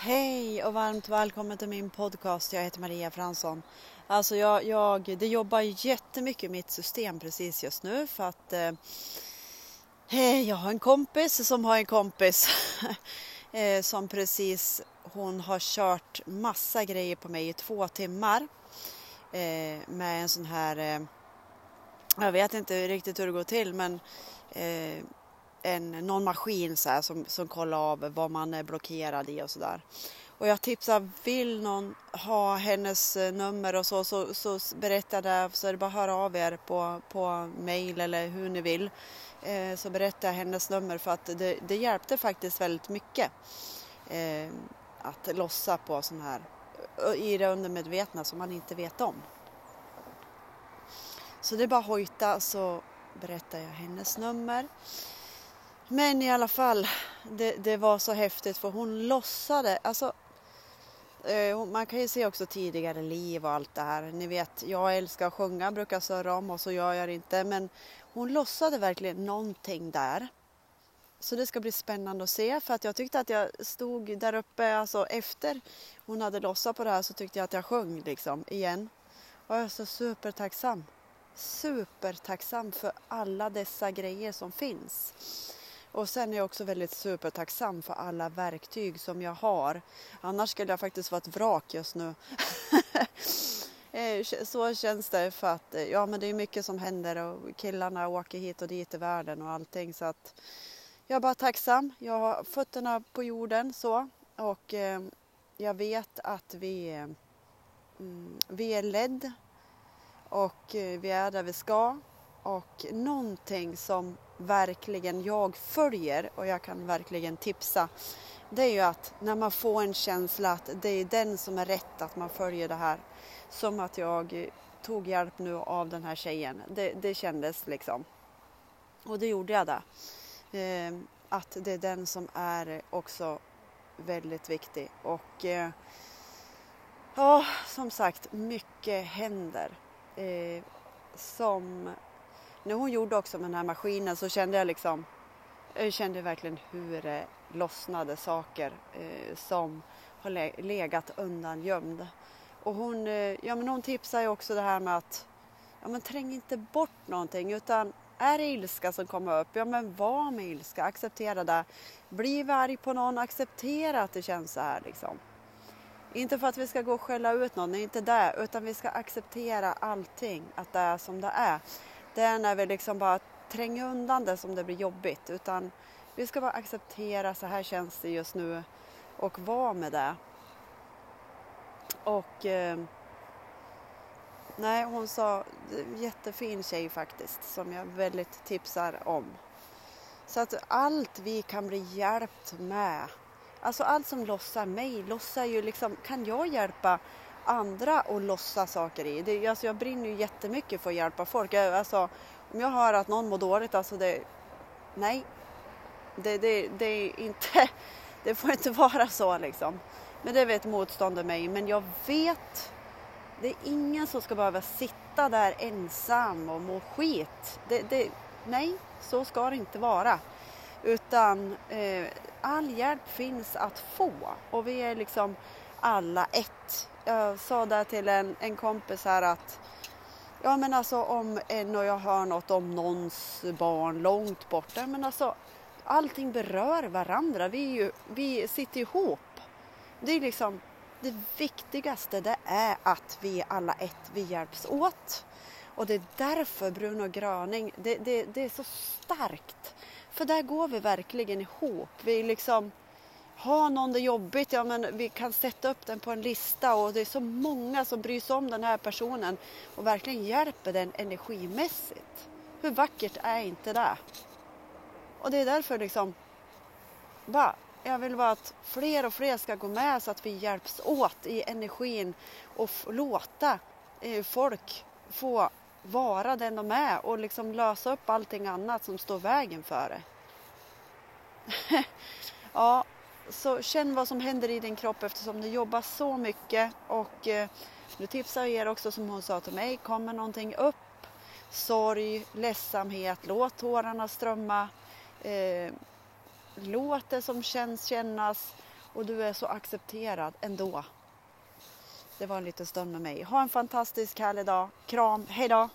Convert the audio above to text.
Hej och varmt välkommen till min podcast. Jag heter Maria Fransson. Alltså jag, jag, det jobbar jättemycket i mitt system precis just nu för att eh, eh jag har en kompis som har en kompis eh, som precis, hon har kört massa grejer på mig i två timmar eh, med en sån här, eh, jag vet inte riktigt hur det går till men eh, en, någon maskin så här, som, som kollar av vad man är blockerad i och sådär. Och jag tipsar, vill någon ha hennes eh, nummer och så, så, så berätta det, så är det bara att höra av er på, på mail eller hur ni vill. Eh, så berättar jag hennes nummer för att det, det hjälpte faktiskt väldigt mycket. Eh, att lossa på sån här, eh, i det undermedvetna som man inte vet om. Så det är bara att hojta så berättar jag hennes nummer. Men i alla fall, det, det, var så häftigt för hon lossade, alltså eh, man kan ju se också tidigare liv och allt det här. Ni vet, jag älskar att sjunga, brukar surra om och så gör jag det inte. Men hon lossade verkligen någonting där. Så det ska bli spännande att se för att jag tyckte att jag stod där uppe, alltså efter hon hade lossat på det här så tyckte jag att jag sjöng liksom igen. Och jag är så supertacksam. Supertacksam för alla dessa grejer som finns. Och sen är jag också väldigt supertacksam för alla verktyg som jag har. Annars skulle jag faktiskt vara ett vrak just nu. Eh, så känns det för att eh, ja, men det är mycket som händer och killarna åker hit och dit i världen och allting så att jag är bara tacksam. Jag har fötterna på jorden så och eh, jag vet att vi, eh, mm, vi är ledd och eh, vi är där vi ska och någonting som verkligen jag följer och jag kan verkligen tipsa det är ju att när man får en känsla att det är den som är rätt att man följer det här. Som att jag tog hjälp nu av den här tjejen. Det, det kändes liksom. Och det gjorde jag det. Eh, att det är den som är också väldigt viktig. Och eh, ja, som sagt, mycket händer. Eh, som när hon gjorde också med den här maskinen så kände jag liksom, jag kände verkligen hur det lossnade saker eh, som har legat undan gömd. Och hon, eh, ja, men hon tipsar ju också det här med att ja, men träng inte bort någonting utan är det ilska som kommer upp, ja men var med ilska, acceptera det. Bli arg på någon, acceptera att det känns så här liksom. Inte för att vi ska gå och skälla ut någon, det är inte det, utan vi ska acceptera allting, att det är som det är det är när vi liksom bara tränger undan det som det blir jobbigt utan vi ska bara acceptera så här känns det just nu och vara med det. Och eh, nej, hon sa jättefin tjej faktiskt som jag väldigt tipsar om. Så att allt vi kan bli hjälpt med, alltså allt som lossar mig lossar ju liksom, kan jag hjälpa andra att lossa saker i. Det, alltså jag brinner ju jättemycket för att hjälpa folk. Jag, alltså, om jag hör att någon mår dåligt, alltså det... Nej. Det, det, det är inte... Det får inte vara så liksom. Men det vet motståndet mig. Men jag vet... Det är ingen som ska behöva sitta där ensam och må skit. Det, det, nej, så ska det inte vara. Utan eh, all hjälp finns att få. Och vi är liksom alla ett jag sa där till en, en kompis här att ja men alltså om en och jag hör något om någons barn långt borta, men alltså allting berör varandra. Vi, ju, vi sitter ihop. Det är liksom det viktigaste det är att vi är alla ett, vi hjälps åt. Och det är därför Bruno Gröning, det, det, det är så starkt. För där går vi verkligen ihop. Vi liksom har någon det jobbigt, ja men vi kan sätta upp den på en lista och det är så många som bryr sig om den här personen och verkligen hjälper den energimässigt. Hur vackert är inte det? Och det är därför liksom, bara, jag vill bara att fler och fler ska gå med så att vi hjälps åt i energin och låta eh, folk få vara den de är och liksom lösa upp allting annat som står vägen för det. ja, så känn vad som händer i din kropp eftersom du jobbar så mycket och eh, nu tipsar jag er också som hon sa till mig, kommer någonting upp, sorg, ledsamhet, låt tårarna strömma, eh, låt det som känns kännas och du är så accepterad ändå. Det var en liten stund med mig. Ha en fantastisk härlig dag. Kram, hejdå!